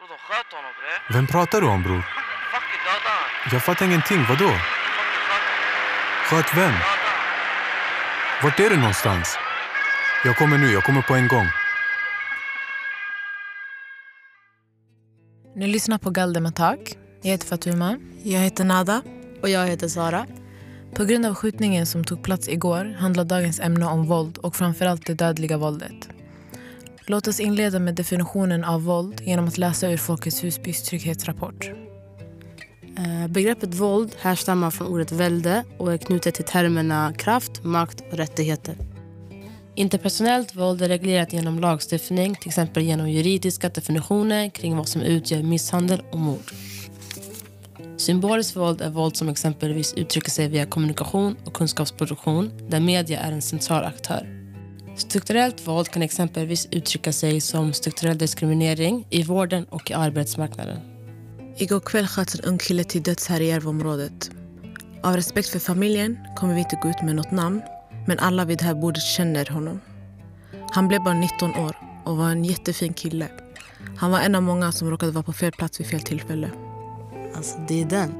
De sköt honom bre. Vem pratar du om bror? Fucking döda han. Jag fattar ingenting. Vadå? Sköt vem? Vart är du någonstans? Jag kommer nu. Jag kommer på en gång. Ni lyssnar på Galde med tak. Jag heter Fatuma. Jag heter Nada. Och jag heter Sara. På grund av skjutningen som tog plats igår handlar dagens ämne om våld och framförallt det dödliga våldet. Låt oss inleda med definitionen av våld genom att läsa ur Folkets Husbys trygghetsrapport. Eh, Begreppet våld härstammar från ordet välde och är knutet till termerna kraft, makt och rättigheter. Interpersonellt våld är reglerat genom lagstiftning, till exempel genom juridiska definitioner kring vad som utgör misshandel och mord. Symboliskt våld är våld som exempelvis uttrycker sig via kommunikation och kunskapsproduktion där media är en central aktör. Strukturellt våld kan exempelvis uttrycka sig som strukturell diskriminering i vården och i arbetsmarknaden. Igår kväll sköts en ung kille till döds här i Järvaområdet. Av respekt för familjen kommer vi inte gå ut med något namn men alla vid det här bordet känner honom. Han blev bara 19 år och var en jättefin kille. Han var en av många som råkade vara på fel plats vid fel tillfälle. Alltså, det är den.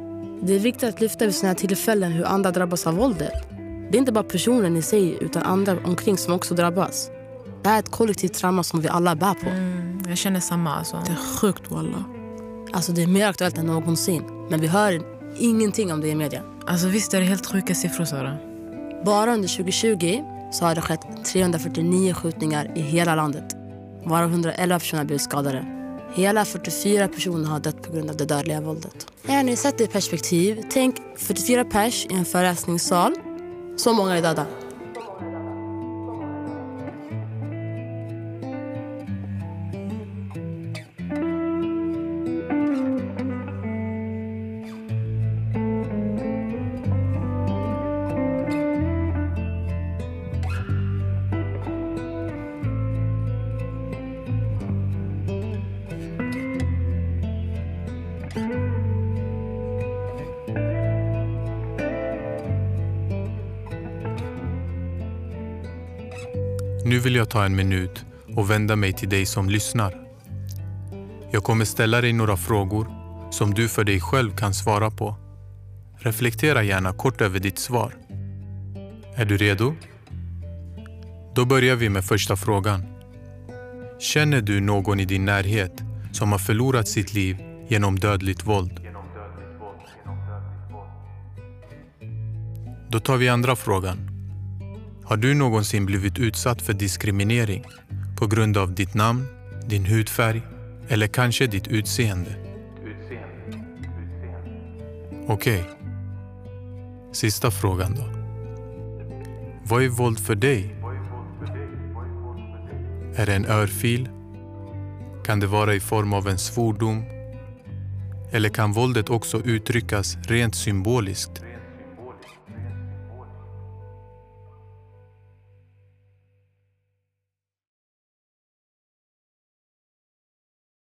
Det är viktigt att lyfta vid sådana här tillfällen hur andra drabbas av våldet. Det är inte bara personen i sig, utan andra omkring som också drabbas. Det här är ett kollektivt trauma som vi alla bär på. Mm, jag känner samma. Alltså. Det är sjukt walla. Alltså, det är mer aktuellt än någonsin. Men vi hör ingenting om det i media. Alltså, visst är det helt sjuka siffror, Sara? Bara under 2020 så har det skett 349 skjutningar i hela landet. Varav 111 personer blivit skadade. Hela 44 personer har dött på grund av det dödliga våldet. Ja, ni sätter i perspektiv. Tänk 44 pers i en föreläsningssal. Så många är Nu vill jag ta en minut och vända mig till dig som lyssnar. Jag kommer ställa dig några frågor som du för dig själv kan svara på. Reflektera gärna kort över ditt svar. Är du redo? Då börjar vi med första frågan. Känner du någon i din närhet som har förlorat sitt liv genom dödligt våld? Då tar vi andra frågan. Har du någonsin blivit utsatt för diskriminering på grund av ditt namn, din hudfärg eller kanske ditt utseende? Okej. Sista frågan då. Vad är våld för dig? Är det en örfil? Kan det vara i form av en svordom? Eller kan våldet också uttryckas rent symboliskt